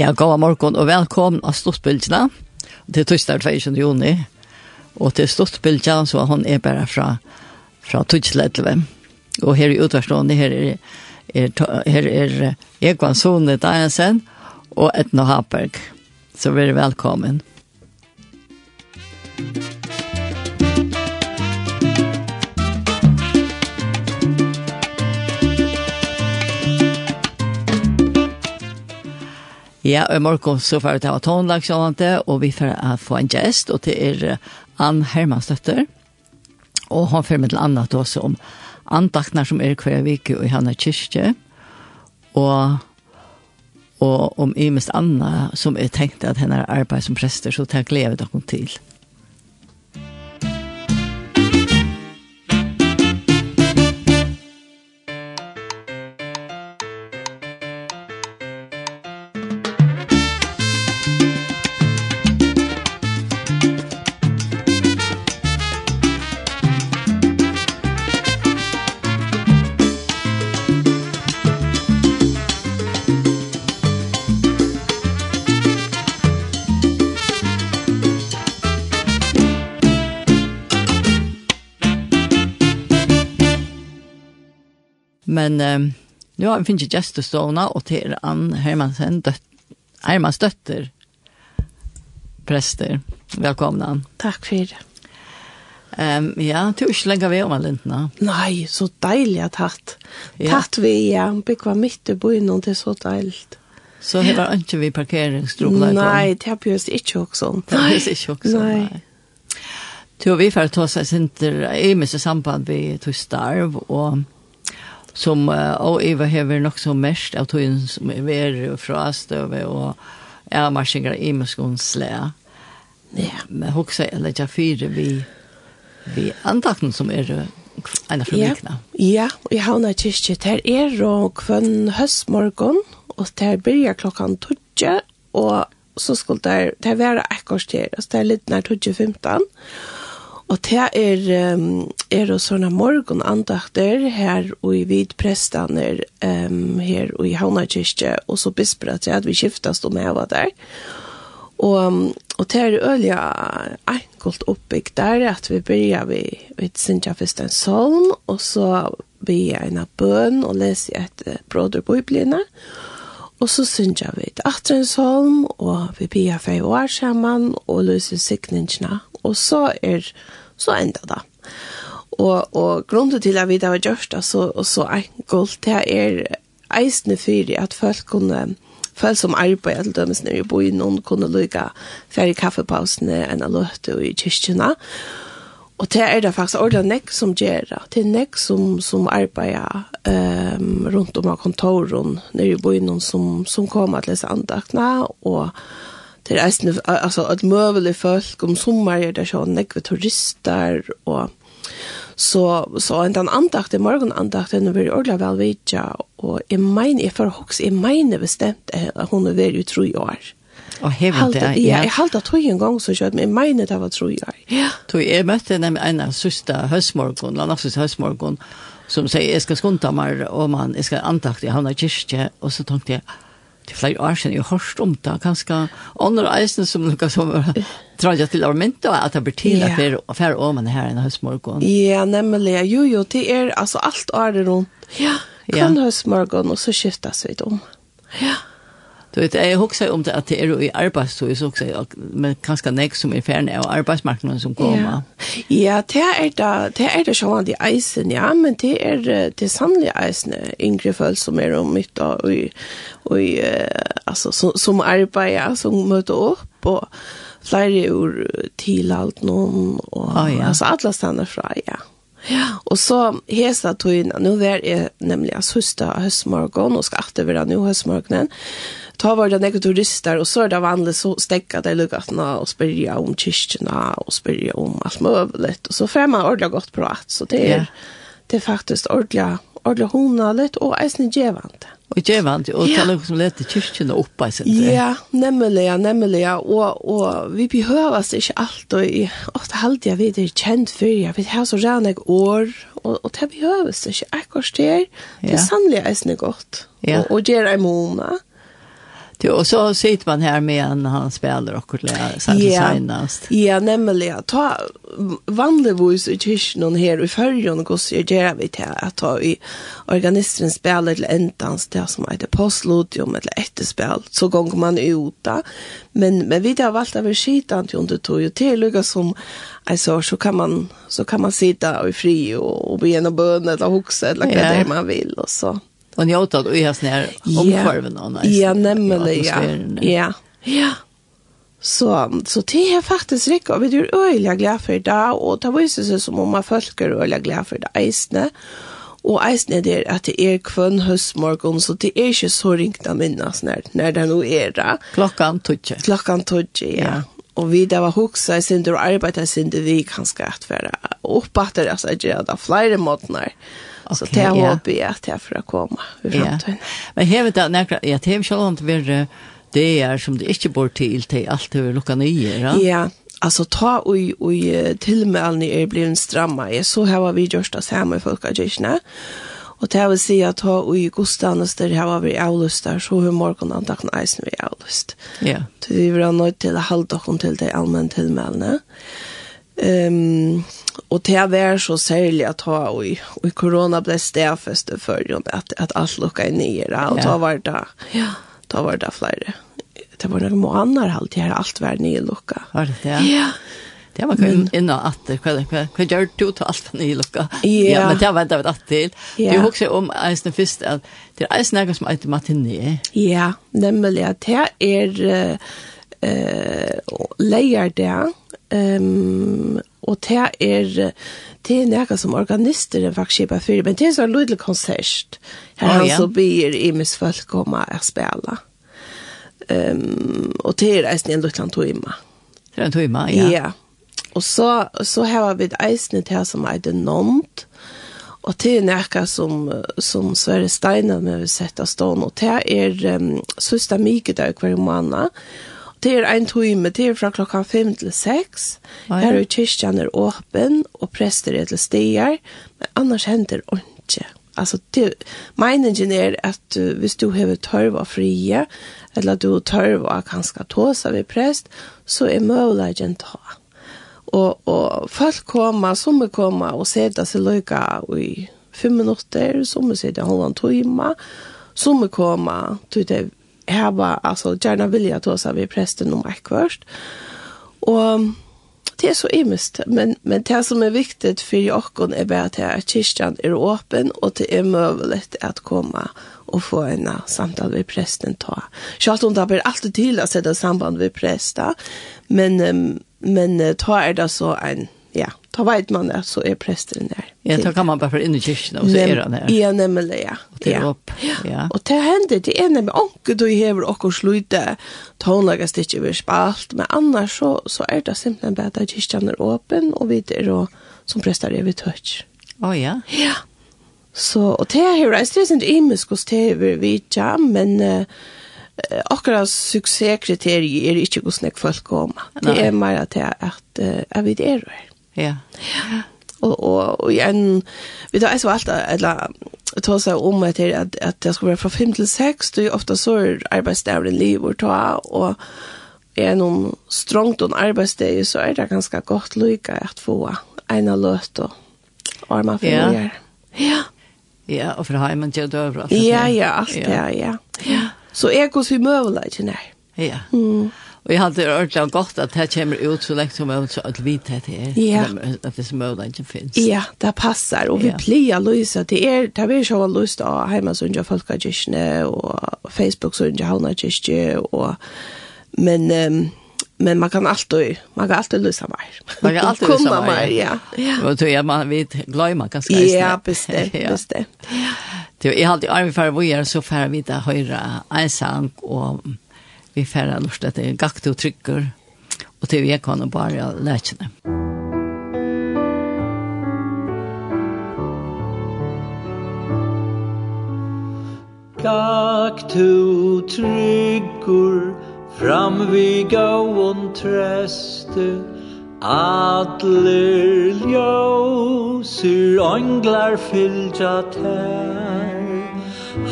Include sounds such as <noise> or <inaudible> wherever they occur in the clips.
Ja, god morgen og velkommen av Stortbildene. Det er torsdag 22. juni, og til Stortbildene så hun er bare fra, fra Tutsletleve. Og her i utvarstående, her er, er, her er Egvan Sone Dajensen og Etna Haberg. Så vær velkommen. Ja, og i morgen så får vi ta tonlagsjålande, og vi får få en gjest, og det er Ann Hermanstøtter. Og han får med til annet også om andaknar som er hver vike og i Hanna kyrkje, og, og om i mest som er tenkt at henne er arbeid som prester, så tar jeg glede dere til. men um, nu har vi finnet gestestående, og til Ann Hermansen, døtt, Hermans døtter, prester. Velkommen, Ann. Takk for det. Um, ja, du er ikke lenger ved om alle lintene. Nei, så deilig at hatt. Ja. Tatt vi ja, bygge midt i byen, og det er så deilig. Så det var ikke vi parkeringsdrobler? Nei, det har bjørst ikke også. Det har bjøst ikke også, nei. nei. Tog vi får ta sig sin i Amos samband vi tog starv och som uh, og Eva hever nok så mest av togjen som er vær fra støve og er marsjinger i muskonsle. Ja, men hoksa eller litt fire vi, vi antakten som er en av fremdikene. Ja, og jeg havner kyrkje til er og kvønn høstmorgon, og til byrja klokkan tøtje, og så skulle det, det være ekkors til, altså det er litt nær tøtje 15, og Og det er, um, er og sånne morgenandakter her og i vidprestaner um, her og i Havnakirke, og så bisper at vi skiftes om jeg var der. Og, og det er øyelig enkelt oppbygd der, at vi begynner vi, vi synes først en salm, og så blir jeg en bøn og leser et uh, broder på Bibelene. Og så synes jeg vi et atrensalm, og vi blir fem år sammen, og løser sikningene. Og så er det så enda da. Og, og grunnen til at vi da var gjørst, så, og så enkelt, det er eisende fyrir at folk kunne folk som arbeid, eller dømes nere i byen, noen kunne lykke færre kaffepausene enn å løte i kyrkjene. Og det er det faktisk ordentlig nek som gjør det. Det er nek som, som arbeider um, rundt om av kontoren nere i byen som, som kommer til disse andaktene, og det er eisen, altså, et møvelig folk om sommer er det sånn, nekve turister, og så, så en den andakt, en morgen andakt, den blir veldig ordentlig vel vidtja, og jeg mener, jeg får hoks, jeg mener bestemt at hun er veldig utro i år. Og hevet det, ja. Ja, jeg halte at tog en gang så kjøtt, men jeg mener det var tro i år. Ja. Tog, jeg møtte en av søster høstmorgen, la nafses høstmorgon, som sier, jeg skal skunta meg, og man, jeg skal andakt, jeg havner kyrkje, og så tenkte jeg, til flere år siden jeg har om det, kanskje andre eisen som noe som drar til å mynte, og at det blir til at det er å man her enn høstmorgon. Ja, nemlig. Jo, jo, det er altså alt året rundt. Ja, ja. Kan høstmorgon, og så skiftes vi om. Ja. Du vet, jeg husker om det at det er jo i arbeidstøy, så husker jeg, men kanskje nek som er ferdig av arbeidsmarknaden som kommer. Ja, det er da, det er det sånn de eisen, ja, men det er det sannlige eisen, yngre folk som er om mitt og, og, og altså, som, som arbeider, som møter opp, og flere ur tilhalt noen, og ah, ja. altså, alle stender fra, ja. Ja, og så hesa tøyna, nu var jeg nemlig av søster høstmorgon, og skal atter være nu høstmorgonen, ta var det några turister och så är det vanligt så stäcka det lugatna och spyrja om kyrkjena och spyrja om allt möjligt och så får man ordentligt gott prat så det är yeah. det är faktiskt ordentligt ordentligt honalet och eisen gevant. Och gevant och ta tala som lite kyrkorna upp i sin. Ja, nämligen, nämligen och och vi behövs inte allt och i ofta halt jag vet det känt för jag vet här så gärna år och och det behövs inte. Jag kostar det är sannligen eisen gott. Och och ger en månad. Jo, och så sitter man här med en han spelar och kollar yeah. senast. Ja, yeah, nämligen. Ta vanligvis i kyrkan här i førjen, och så gör vi til att ta i organisteren spiller til entans det som heter postlodium eller etterspill, Så går man ut Men, men vi har valgt å være skitan til under tog ju til lugga som alltså, så kan man så kan man sitta i fri och, och be en och bön eller huxa eller vad det man vill och så. Och ni åt att vi har snär omkvarven och nice. Ja, nemlig ja. Ja. Ja. Så så det er faktisk rik og vi er öliga glad for det og det visar seg som om man folk är öliga glada för det isne. Och isne det är att det er kvön høstmorgon så det er ikke så ringt att minnes når, når det nå er det. Klockan 12. Klokkan 12 ja. ja Og vi där var hoksa i sin och i sin vi kanske att vara uppåt där alltså jag där flera månader Alltså det har jag jeg här för att komma i framtiden. Men här vet att när jag tv själv inte vill det är som det inte bor till till allt över lucka nya. Ja, alltså ta och og till er all blir en stramma. Jeg så här var vi gjort oss hemma i folkagisna. Och det vil si at ta och i der her var vi avlyst der, så hur morgen antagen isen vi avlyst. Ja. Så vi var nødt til till holde dere til det allmenn tilmeldene. Ehm um, och det var så särligt att ha och i, och i corona blev at, at att att i nye, og och ta var det. Ja. Ta var det flere. Det var noen måneder halvt, halt har allt vært nye lukket. Var det ja. Ja. Det var kun inna att det kvar kvar kvar gör du till allt ny lucka. Ja, men det var inte att till. Det är också om Eisen först att det är snäggas som ett matiné. Ja, nämligen att det är eh lejer där Ehm um, og det er det er noe som organister er faktisk kjipa for, men det er en sånn lydelig konsert her oh, ja. så blir i mis folk komme og spela Um, og det er eisen en lydelig tøyma. Det er en tøyma, ja. Ja. Og så, så har vi eisen til som er det og det er nekka som, som Sverre Steiner med vi sette av stående, og det er um, søster Mikael hver måned, det er en time, det er fra klokka 5 til 6. Her er kyrkjan er åpen, og prester er til stier, men annars hender ikke. Altså, det, meningen er at uh, hvis du har tørv og frie, eller du har tørv av kanskje tåsa ved prest, så er muligheten ta. Og, og folk kommer, som er kommer, og sitter seg løyga i fem minutter, som er sitter halvann time, som er kommer, til det jag var alltså gärna vilja ta så vi prästen om akvörst. Och det är så imest, men men det som är viktigt för jag är bare att här kyrkan är öppen och det er mulig att komma och få en samtale med prästen ta. Så att hon tar alltid til å sette samband med prästa, men men ta er det så en ja, Da vet man det, så er presteren der. Ja, da kan man bare være inne i kyrkjen, og så er han der. Ja, nemlig, ja. Og det ja. opp. Ja. Og det hender, det er nemlig anker du hever og slutte tonlaget stikker vi spalt, men annars så, så er det simpelthen bare at kyrkjen er åpen, og vi er og som prester er vi tørt. Å oh, ja? Ja. Så, og det er jo, det er ikke imisk hos det vi vet, men... Uh, akkurat suksesskriteriet er ikke hos nek folk kommer. Det er mer at jeg, at, uh, at vi er her. Ja. Ja. Og og och en vi tar så alt eller ta seg om at det at att jag ska vara 5 til 6 det er ofte så arbetsdagen liv og ta og er noen strongt og arbeidsdag så er det ganske godt lykke at få ena löst och arma för Ja. Ja. Ja, och för hemmen till dövra. Ja, ja, allt, ja, ja. Ja. Så er det hur ikke nær? Ja. Mm. Og jeg hadde ordentlig godt at det kommer ut så lenge som mulig, så at vi det är. ja. at det som mulig ikke finnes. Ja, det passer, og vi pleier å løse, det er, det er så å løse av heimasundet folkekirkene, og Facebook-sundet havnakirke, og, men, um, men man kan alltid man kan alltid lösa mer. Man kan alltid lösa <laughs> mer. Ja. <laughs> Ja. Och då är man vid glömma ganska snabbt. Ja, bestämt, ja. bestämt. Ja. Det är alltid arv för vad gör så för vi där höra ensam och vi färra lust att det är gakt och trycker och till vi kan bara läkna. Gak tu tryggur fram vi gå och atler Adler ljósir anglar fylgja tær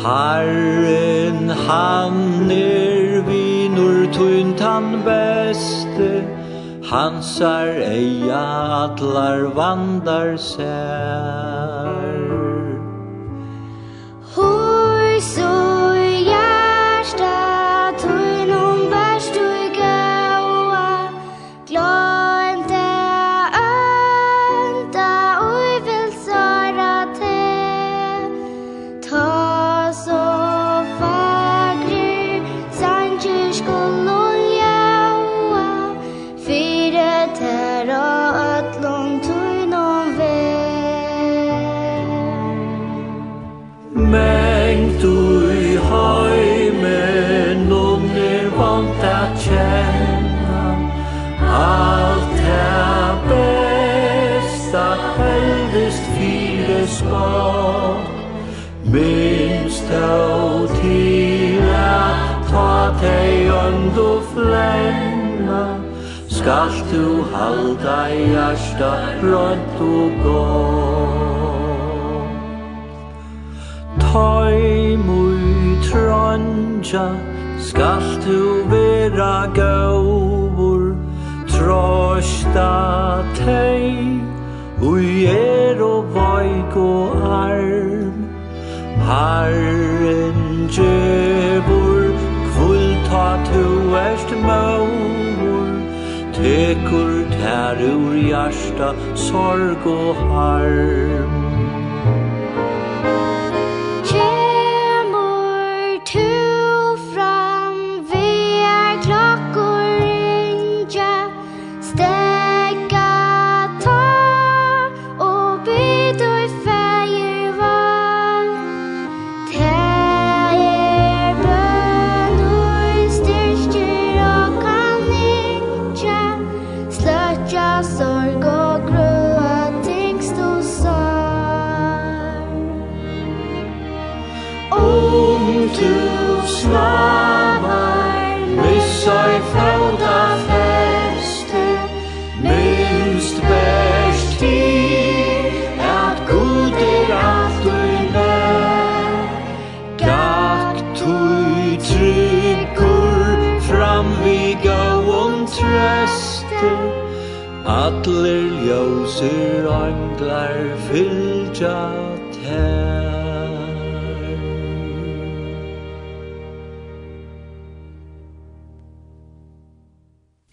Herren han er tun tan beste Hansar eia atlar vandar sær. Hoi so Minst au at Ta tei undu flenna Skalt du halda hjärsta rönt og gott. Tøy mui trondja Skalt du vera gaur Trosta tei Ui er og vaik og arm Herren djevor Kvulta tu erst maur. Tekur tær ur hjärsta Sorg og harm. Atler ljósir anglar fylgja tær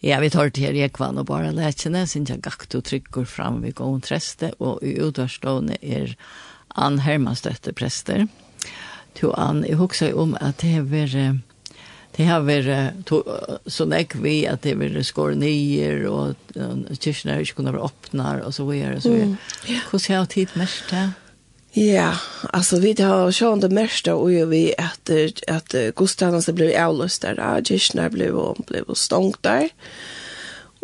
Ja, vi tar til Ekvann og bare lætjene, sin jeg gakt og trykker fram vi gåen treste, og i utvarstående er Ann Hermanstøtte prester. To Ann, jeg husker om at det er det har vært så nek vi at det har vært skåret nyer og kyrkene har ikke kunnet være åpnet, og så videre. og Så videre. Hvordan har tid mest det? Ja, altså vi har sjån det meste og jo vi at, at godstannelse ble avløst der, og kyrkene ble, ble stångt der.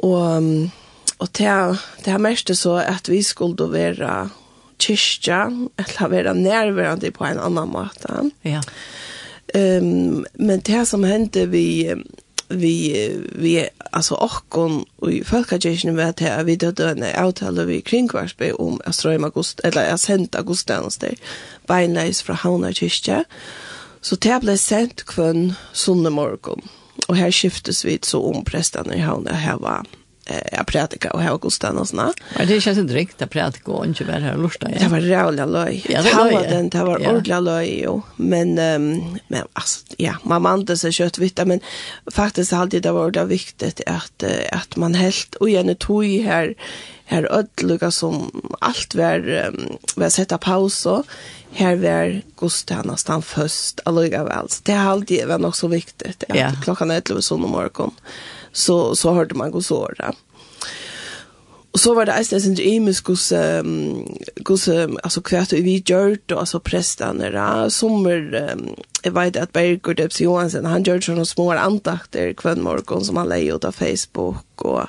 Og, og det, det har mest så at vi skulle være kyrkja, eller være nærværende på en annan måte. Ja. Ehm men det som hände vi vi vi alltså orkon och folkagation vet här vi då en avtal vi kring Kvarsby om att ströma august eller att sända augustens där beinleis från Hauna kyrka så det blev sent kvön sundag morgon och här skiftes vi så om prästarna i Hauna här var jag predika och här och stan och såna. Men det känns inte riktigt att predika och inte vara här och lusta. Det var jävla löj. Ja, det var den det var ordla löj jo. Men um, men alltså ja, man mante sig köttvitta men faktiskt hade det var det viktigt att att man helt och gärna tog här här ödluga som allt var um, var sätta paus och här var Gustav nästan först alluga väl. Så det har alltid var nog så viktigt att ja. klockan är 11 på morgonen så, så hörde man god såra. Och så var det eisen sin imus hos, um, alltså um, altså kvært vi gjort och alltså prestene där sommer, um, jeg vet att Berger Debs Johansson han gjorde såna små antakter kvann morgon som han lägger ut av Facebook, och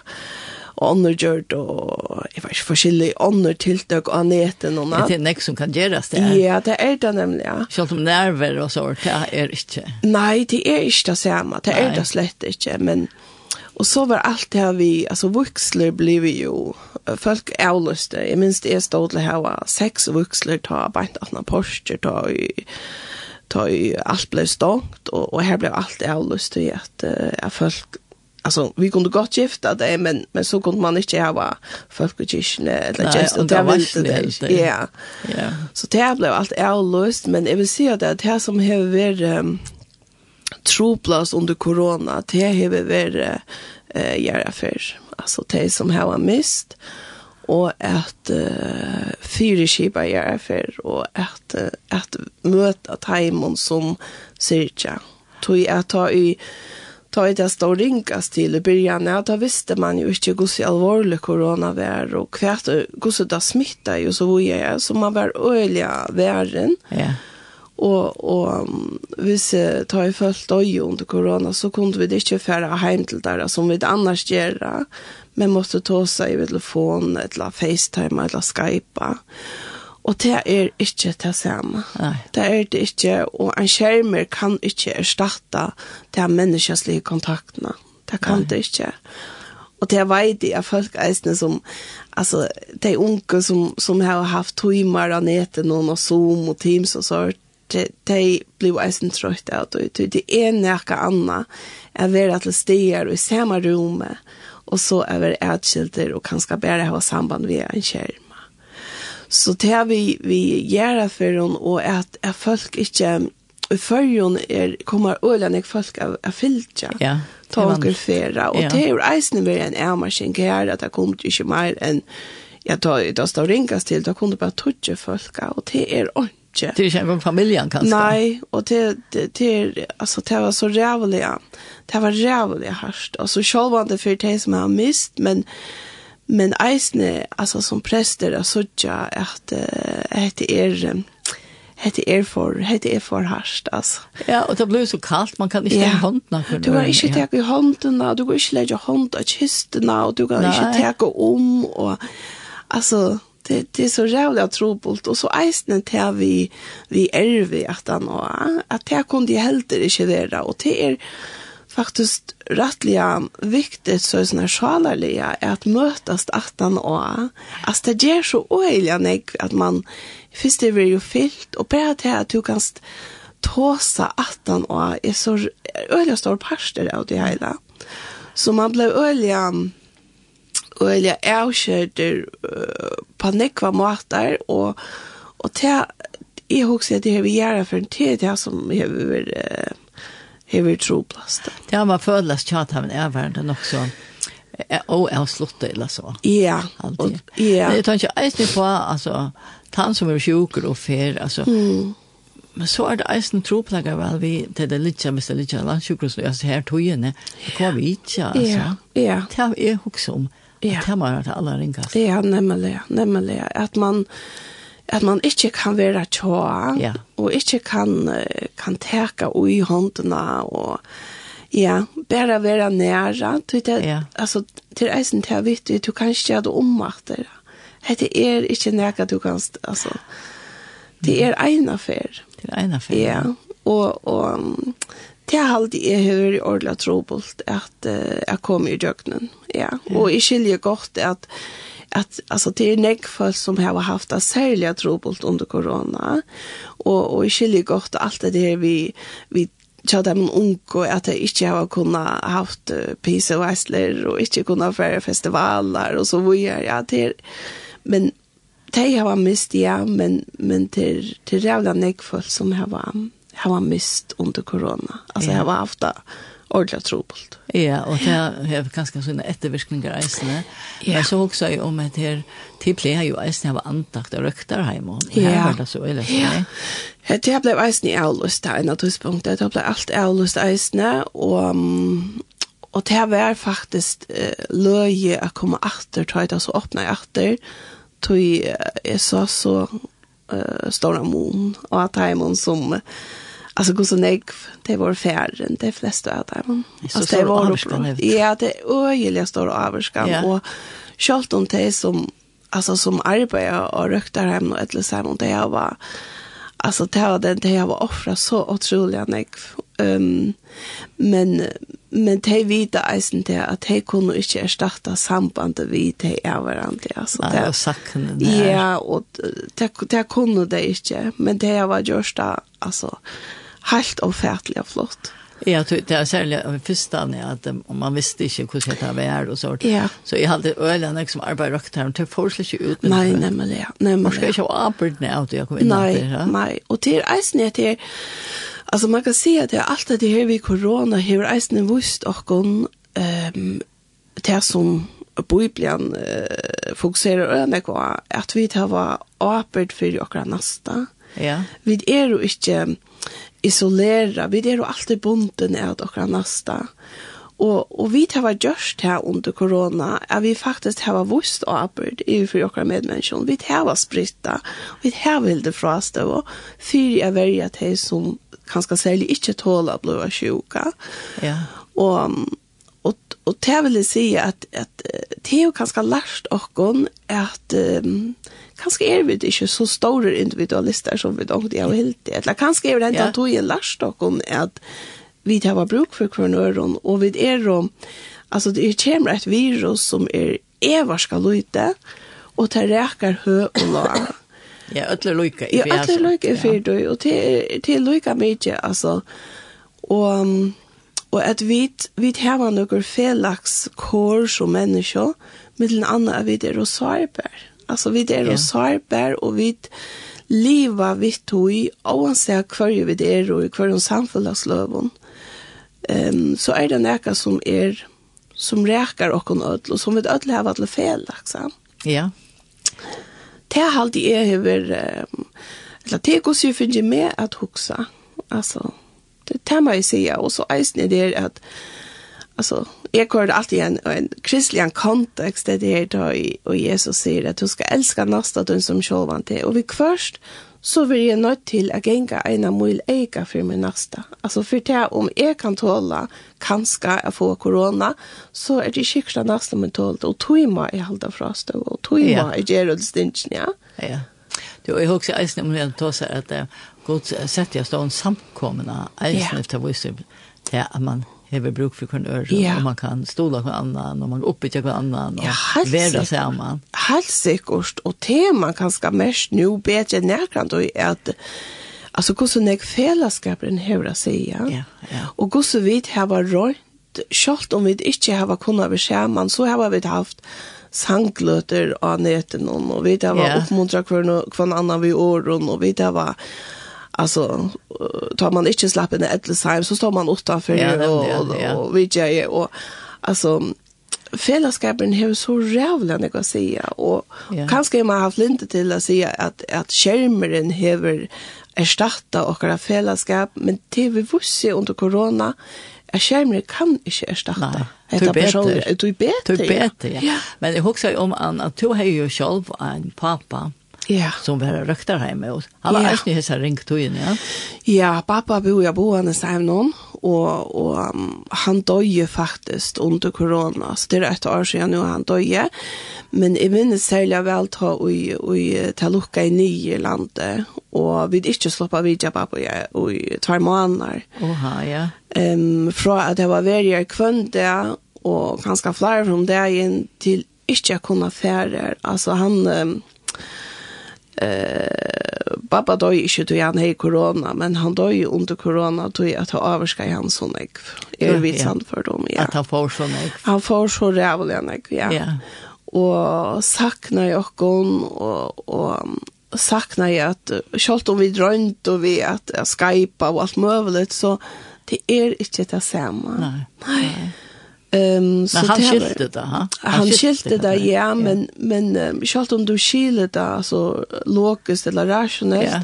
och andra gjør det, jag jeg vet ikke, forskjellige andre och av och og natt. Det nek som kan göras det. Ja, det er det nemlig, ja. Selv om nerver og så, det er ikke. Nei, det er ikke det samme, det er det slett ikke, men... Och så var allt det här vi, alltså vuxler blev ju folk avløste. Jeg minns det stod det här var sex vuxler ta bara inte annat Porsche ta i ta i allt blev stångt och, och här blev allt ävluste i att, att folk alltså vi kunde gott gifta det men men så kunde man inte ha folk och kyrkan eller just och det var inte det. Ja. Ja. Så det blev allt ävlust men jag vill säga att det här som har varit troplas under corona det har vi varit eh göra för alltså det som har mist och att uh, fyra skipa göra för och att uh, att möta timon som cirka tog jag ta i ta i det stå ringas till i början ja, då visste man ju inte hur så allvarlig corona var och kvart hur det smittade ju så var jag så man var öliga världen ja. yeah Og, og hvis jeg tar i følt døy under korona, så kunne vi ikke fære hjem til der, som vi annars gjør. Men måtte ta seg i telefon, eller FaceTime, eller Skype. Og det er ikke det samme. Nei. Det er det ikke, og en skjermer kan ikke erstatte de menneskeslige kontaktene. Det kan Nei. det ikke. Og det vet jeg at folk eisene som, altså, de unge som, som har haft timer av neten og Zoom og Teams og sånt, de blir eisen trøyt av det. Det er nekka anna er vera til stier og i samme rommet, og så er vi ætskilder og kanskje bare ha samband via en skjerm. Så det vi, vi gjør for henne, og at, at folk ikke i førjon er kommer ølen jeg folk av av filja. Ja. Tager fera og det er eisen vi en ærmaskin gær at det kommer ikke mer enn jeg tar det står ringas til da kunne bare touche folk og det er ikke. Det är ju från familjen kanske. Nej, och det det det alltså det var så rævlig, Det var jävligt harst. Alltså var inte för det som jeg har mist, men men eisne alltså som präster har sådja att heter er hette er for hette er for harst alltså. Ja, och det blev så kallt man kan inte ja. ta handen för. Du kan inte ta i handen, du kan inte lägga handen i kistan och du kan inte ta om och alltså det, det er så rævlig trobult og så eisne til vi vi er vi at han og at det kunne de det ikke være, og det er faktisk rettelig viktig så er sånn sjalarliga är att mötas att han og att det gjør så øyelig nek at man først det blir jo fyllt og bare til at du kan tåsa at han og er så øyelig stor parster av det hele. så man blev öliga og jeg er avkjørter uh, på nekva måter, og, og til jeg husker at jeg har gjerne for en tid, det som jeg har uh, har troplast. Det har man følelast tjat av en erverende nok så. Og jeg har slått det, eller så. Ja. Alltid. Ja. Men jeg tar ikke eisen på, altså, han som er sjuker og fer, altså, mm men så er det eisen troplager vel vi til det litt kjemmes det litt kjemmes landsjukhusen, altså her togene, det kommer vi ikke, altså. Ja, ja. Det er jeg også om. Ja. Det må være det aller ringast. Ja, nemlig, nemlig. At man, at man ikke kan være tjå, ja. og ikke kan, kan teka ui håndene, og ja, bare være nære. Det, ja. Altså, til eisen til jeg vet, du kan ikke gjøre det ommakter. Det er ikke nære du kan, altså, det er en affær. Det er en affær. Ja, og, og Det er alltid jeg hører i ordentlig trobult at uh, jeg kom i døgnen. Ja. Mm. Og jeg skiljer godt at, at altså, det er nek folk som har haft det særlig trobult under korona. Og, og jeg skiljer godt alt det der vi, vi tja dem unge, at jeg ikke har kunnet haft uh, piseveisler og ikke kunnet fære festivaler og så videre. Ja, det er, men de har mist, ja, men, men til, til rævla nekfolk som har vært har var mist under corona. Alltså yeah. jag har haft det ordentligt trobult. Ja, och det har ganska såna efterverkningar isen. Ja. Jag såg också om att här till jag ju isen av var antakt och röktar hem och här var det så eller så. Ja. Det blev isen i avlust där en av tidspunktet. det blev allt avlust isen och og det var uh, løye å komme komma tror jeg det så öppna åter tog jeg så så uh, stora mån och att hemon som alltså går så nej det var färden det flesta av dem alltså det var uppror ja det öjliga stor avskan. Yeah. och självt om det som alltså som arbetar och röktar hem och eller så här det jag var alltså det var det jag var offra så otroligt nek Um, men men de vita eisen det at de kunne ikke erstatte sambandet vi de er hverandre. Altså, det, ja, og sakkene der. Ja, og de, de kunne det ikke, men det var gjørst da, altså, helt ofertelig og flott. Ja, det er særlig av første fyrstene, at um, man visste ikke hvordan det var og sånt. Ja. Så jeg hadde øyne jeg som arbeidet røkt her, men det får slik ikke ut. Nei, nemlig, ja. Nemlig, man skal ikke ha arbeidene av det jeg kom inn. Nei, nei, og til eisen er til Alltså man kan se att det är allt det här vi corona har eisen visst och kon um, det som Bibeln eh, fokuserar på kvar att vi tar vara öppet för våra nästa. Ja. Vi är ju inte isolera, vi är ju alltid bunden av våra nästa. Og, og vi tar vara gjørst här under corona är vi faktiskt har vust öppet i för våra medmänniskor. Vi tar vara spritta. Vi tar väl det från oss då för jag som kanskje særlig ikke tåler å bli sjuka. Ja. Og, og, og det vil jeg si at, at det er jo kanskje lært åkken at um, kanskje er vi ikke så store individualister som vi dog de har helt det. Eller kanskje er vi rent ja. tog jeg lært åkken at vi har bruk for kronøren, og vi er jo, altså det kommer et virus som er evarska løyte, og det reker hø og lag. Ja, ödler lojka i fyra. Ja, ödler lojka i fyra, och det är lojka mycket, alltså. Och, och att vi, vi har några felaks kår som människor, mellan annat att vi är rosarbär. Alltså vi det rosarbär och vi liva vi tog, oavsett hver vi er og i hver samfunnslagsløven. Um, så er det noe som er som räkar och en ödl och som ett ödl har varit fel liksom. Ja det har alltid jag över eller det går så finner jeg med at huxa altså det tar man ju säga og så eisen er det att alltså jag kör alltid en en kristelig kontext där det är då og Jesus sier at du skal elske nästa den som självan til og vi först så vil jeg nødt til å gjenge en av mye eget for min neste. Altså for det om jeg kan tåle kanskje å få korona, så er det sikkert det neste min tålet, og tog meg jeg holder fra stå, og tog meg jeg gjør det stinsen, ja. Ja, Du, jeg husker eisen om det tåser at uh, Gud sett jeg stå en samkommende eisen ja. efter visse til at man hever bruk for kvann øre, ja. og man kan stola hver annan, og man kan oppbytja hver annan, og ja, være vera sammen. Helt sikkert, og tema kanskje mest nu bedre nærkant, og er at altså hvordan jeg när fällskapen hur säga. Ja, ja. Och hur så vid här rønt, selv om vi ikke har kunnet være beskärman så har vi haft sangløter av näten og vi har var yeah. uppmuntra kvar kvar annan vi åren og vi har var alltså tar man inte slapp in ett Edlesheim så står man utanför ja, och, och, ja. och VJ och alltså fällskapen har så rävla något att säga och ja. kanske man har haft lite till att säga att att skärmen har erstatta och våra fällskap men det vi visste under corona är skärmen kan inte erstatta. Nej. Hetta personer, Det är bättre. Det är bättre, ja. ja. Men jag husker om att du har ju själv en pappa Ja. Som var röktar hjemme. och han var ja. ju så ringt då ja. Ja, pappa bor jag bor han hem någon och och um, han dog faktiskt under korona. Så det er et år siden nu han dog. Men jeg minnes særlig väl ta och och ta lucka i Nylandet och vi inte av vidja pappa och och tar måneder. Oha, ja. Ehm um, fra att det var varje kvända och ganska flyr från där in till inte kunne fære. Alltså han um, Eh, pappa døy ikke til han hei korona, men han døy under korona til at han avvarskar han sånn ekv. Er vi sant for dem, ja. At han får sånn ekv. Han får så rævlig en ekv, ja. ja. Og sakna jeg okkon, og, og sakna jeg at, selv om vi drømt og vi at, skypa Skype og alt mulig, så det er ikke det samme. Nei. Ehm så han skilte det ha. Han skilte det ja, men men skalt om du skile det så logiskt eller rationellt. Ja.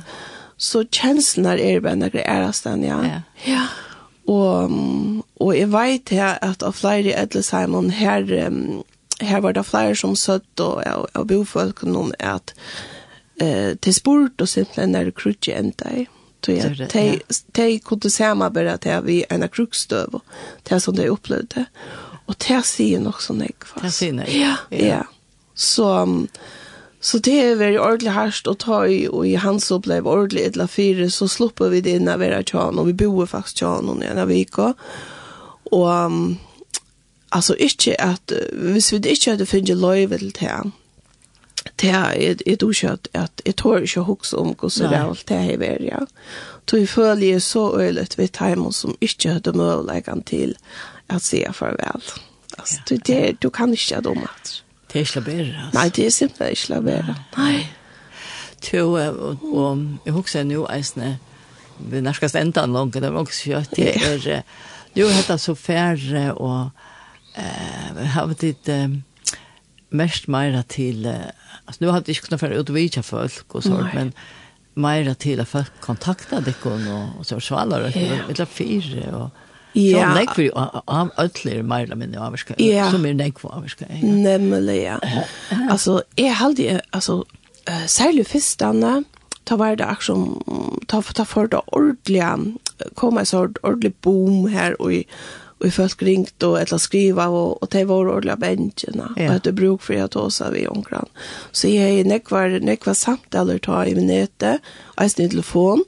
Så känslan är bara några är stan ja. Ja. Och och jag vet här att av Flyer Edlesheimen här här var det flera som sött och och bofolk någon att eh till sport och simpelthen när det krutje ända i. Mm Tog jag te te kunde samarbeta till vi en krukstøv, Det som de upplevde. Och det sier nog så nek fast. Det sier nek. Ja, ja. Så så det är väldigt ordentligt härst att ta i och i hans upplev ordentligt ett la fyra så slipper vi det när vi är tjan och vi bor faktiskt tjan och när vi går. Och um, alltså inte att hvis vi inte hade funnit löjvet till det det er er du ikke at at jeg tør ikke huske om hvordan det er alt det her er, ja. Så jeg føler jeg så øyelig ved timen som ikke hadde muligheten til at si farvel. Altså, ja, det, du kan ikke ha dumme. Det er ikke bedre, altså. Nei, det er simpelthen ikke bedre. Nei. Så, og, og jeg husker nå, eisne, vi nærkast enda en lang, det var også kjøtt, det er, jo, hette så færre, og, eh, har vi ditt, eh, mest mer till alltså nu hade jag inte kunnat föra ut och folk og sånt Nei. men meira til at folk kontakta dig og, og så svalar det yeah. eller fire og Ja. Så nek vi am ödler meila minni avvarska, ja. som er nek for avvarska. Ja. Nemlig, ja. Altså, jeg halde, altså, uh, særlig fyrstane, ta var det aksjon, ta, ta for det ordelig, kom en sort ordelig boom her, og och folk ringt och eller skriva og, och det var ordla bensjene, ja. och att det bruk för att ta vi omkran. Så jag är nekvar nekvar samtaler ta i nätet och i telefon.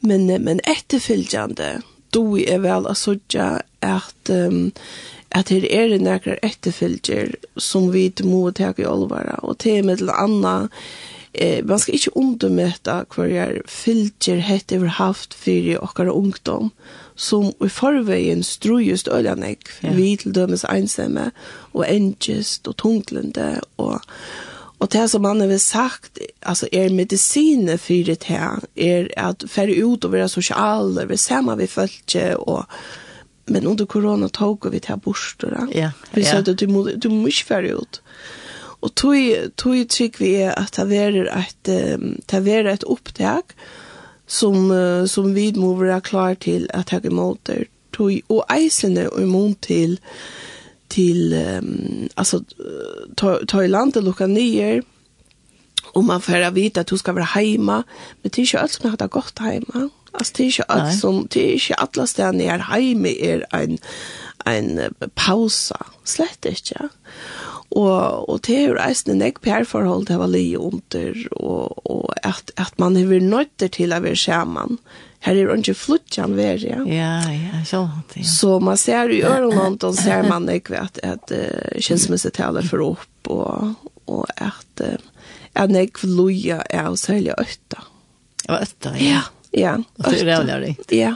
Men men efterföljande då är väl att såja att um, at det er det nekrar etterfylgjer som vi må ta i olvara, og til med til anna, eh, man skal ikkje undermøtta hver er fylgjer hett over haft fyrir okkar ungdom, som i forveien strujust ølanegg, ja. vi til dømes einsamme, og engest, og tunglende, og, og det som han har sagt, altså er medisine fyret her, er at færre ut og være sosiale, vi ser vi følger, og men under korona tog vi til borster, ja. ja. Vi sa at du må, du må ikke færre ut. Og tog, tog trygg vi er at det er et, det er et opptak, og som, uh, som vi må være klar til at ta imot der. Tog, og eisene og imot til, til um, altså, ta, ta i land og lukka nyer, og man får vite at du skal være heima, men det er ikke alt som har det godt heima. Altså, det er ikke alt som, det er ikke alle stedene er heime er en, en pausa, slett ikke. Ja? Og, og det er jo reisende nek perforhold det var li under, og, og at, at man er vært nødt til å være sammen. Her er jo ikke flutjan vær, ja. Ja, ja, sånn. Ja. Så man ser jo i øren og ser man nek ved at, at uh, kjensmessetaler for opp, og, og at uh, at nek loja er å særlig øtta. Og øtta, ja. Ja, ja. Og det er det, ja. Ja,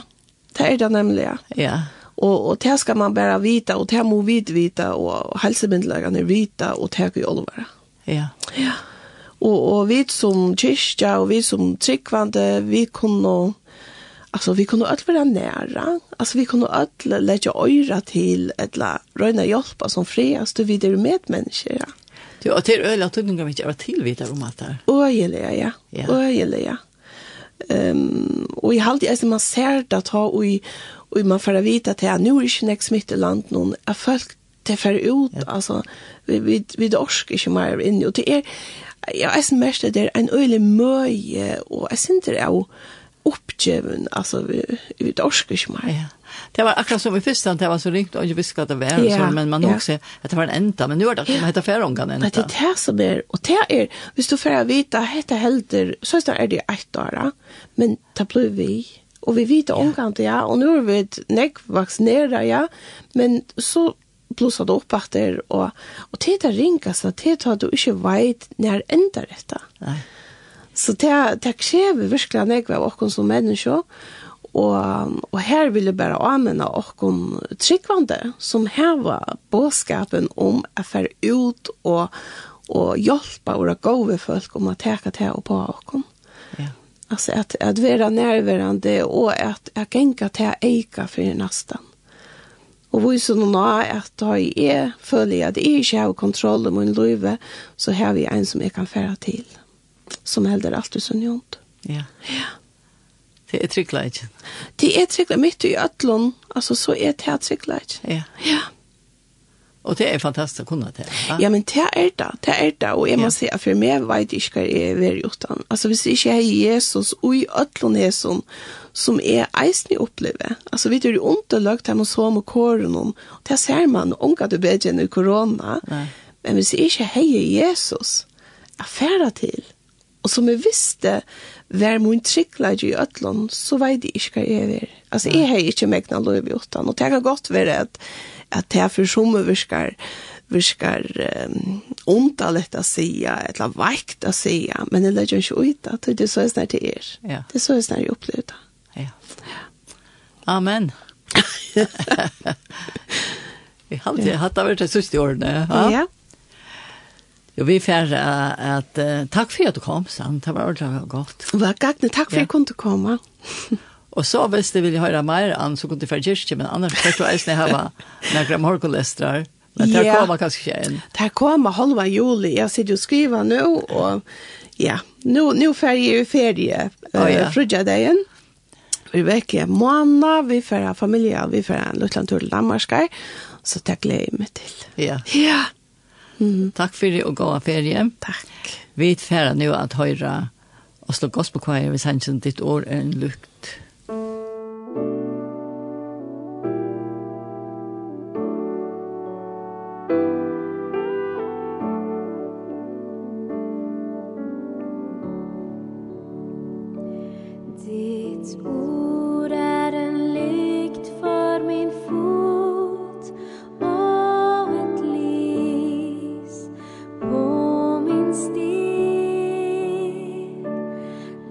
det er det nemlig, ja. Ja, og och det ska man bare vita och det må vi vite og hälsomyndigheterna vita och det kan ju allvar. Ja. Ja. Och och vi som kyrkja och vi som tryckvande vi kunde alltså vi kunde öll vara nära. Alltså vi kunde öll lägga öra till eller röna hjälpa som friast du vidare med människor. Ja. Du och till öl att tunga vi inte var tillvitare om allt det här. Och jag gillar ja. Och ja. Ehm um, och i halt är man ser det att ha och i og man får vita att det nu är ikke nek smitt i land någon at folk det för ut ja. alltså vi vi vi dorsk ikke mer inn, og det er, jag jeg synes mest det er en öle møye, och jeg synes det är uppgiven alltså vi vi dorsk ikke mer. Ja. Det var akkurat som i første det var så ringt og inte visste att det var ja, så, men man ja. också at det var en enda, men nu är det som heter Færongan enda. Det er det som er, och det är, hvis du får vite, heter helder, så är det ett år, men det blir vi og vi vet omkant ja og nå er vi näck vaksinere, ja men så plussar det opp att det og och det ringas att det at du ikke vet når ändrar detta. Nej. Så det det kräver verkligen näck av oss som mennesker, Og, og her vil jeg bare anmenne oss tryggvande som heva båskapen om å fære ut og, og hjelpe våre gode folk om å teke til og på oss. Alltså att att vara närvarande och att jag tänker att jag äger för nästan. Och vi så nu är att jag är följer att jag inte har kontroll över min liv så har vi en som jag kan föra till. Som helder alltid så ont. Ja. Ja. Det är trygglägen. Det är trygglägen. Mitt i ötlån, alltså så är det här trygglägen. Ja. Ja. Och det är fantastiskt å kunne det. Ja, ja men det är det. Det är det. Och jag måste at för meg vet jeg ikke hva jeg är väldigt utan. Alltså, hvis jeg ikke är Jesus og i øtlån är som, som är eisen i opplevet. Alltså, vi tror ont och lögt här med så och kåren om. Det ser man, unga du bedre enn i korona. Nej. Men hvis inte ikke är Jesus, affära till. Och som jeg visste, var min tryggleid i øtlån, så vet jag inte vad jag är. Alltså, jeg har inte mäkna lov i utan. Och det kan godt være at at det er for som virkar virkar um, ont att säga eller vakt att säga men det lägger inte ut att det är så snart det är ja. det är så snart jag upplevde ja. Amen Vi har alltid hatt av det siste årene ja, ja. Jo, vi får uh, at uh, takk for at du kom, sant? Det var ordentlig godt. Vad var gagne, takk for at jeg kunne komme. <laughs> Och så visst det vill jag höra mer an så kunde kyrkje, men annars kan jag ens ha några morgonlästrar. Men det yeah. kommer kanske igen. Det kommer halva juli. Jag sitter och skriver nu och ja, nu nu färger ju ferie. oh, ja. frugga dagen. Vi veckar måna, vi färra familja, vi färra en liten tur till Danmark. Så det gläder jag mig till. Ja. Ja. Mm. Tack för det og goda ferie. Takk. Vi färra nu at höra Oslo Gospel Choir, hvis han sänder ditt år er en lukt.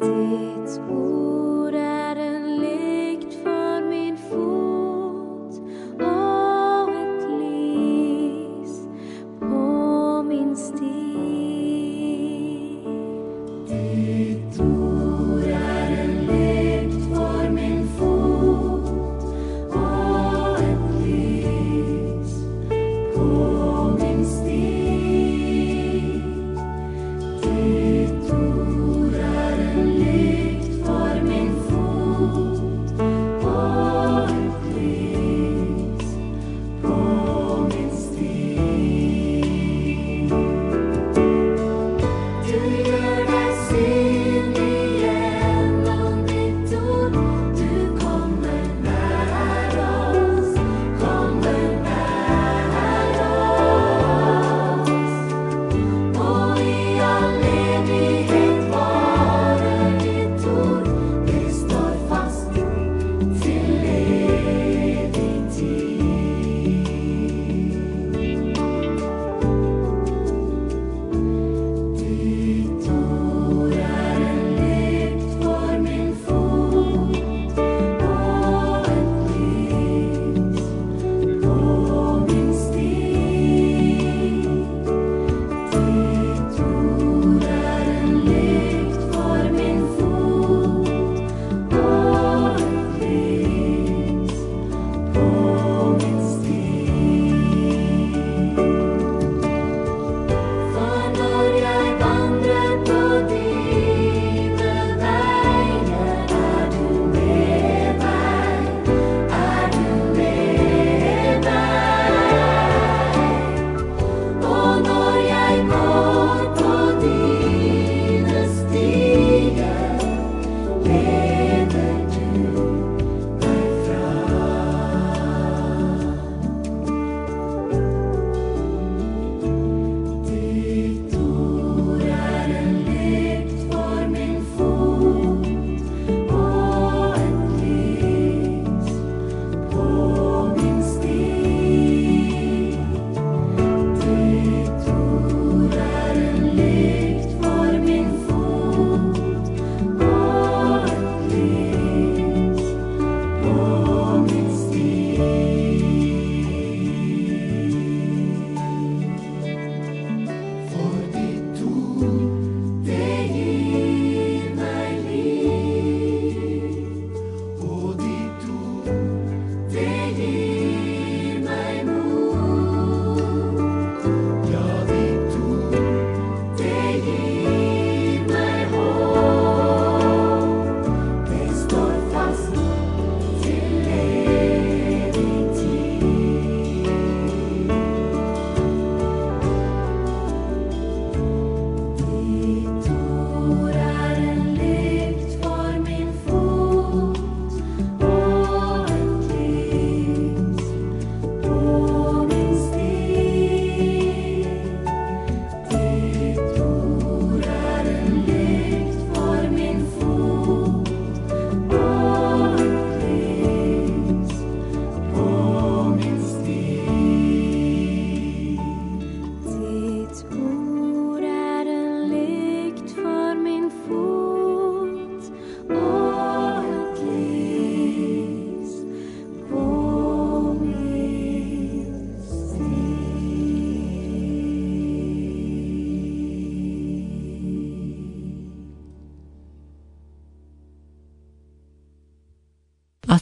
ditt ord.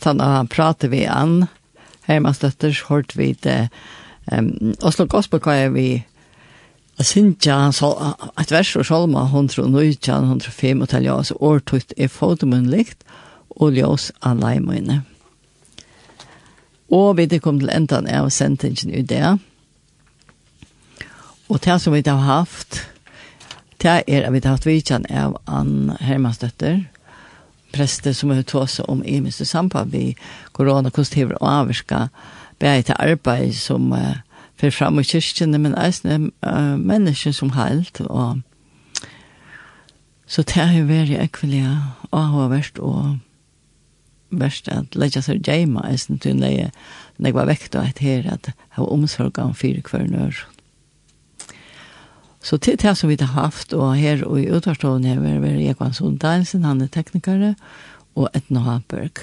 at han, han prater vi an. Hermans døtter hørt vi det. Um, Oslo Gospel kan jeg vi Sintja, et vers og salma, hun tror nøytja, hun tror fem og talja, altså årtøyt er fodemun likt, og ljøs av leimøyne. Og vi kom til enden av sentingen i det. Og det som vi har haft, det er at vi har haft vidtjen av Ann Hermansdøtter, prester som har tagit om i minste samband vi korona kosthever og avska bära til arbeid som uh, för fram i kyrkan men eisne uh, människor som helt og så det har varit ekvelig og har varit och värst att lägga sig jämma även till når jeg var vekt og et her at jeg var omsorg om fyra kvarnör. Mm. Så til det som vi har haft, og her og i utvarstående her, er Jekvann Sundalsen, han er teknikere, og Etna Hamburg.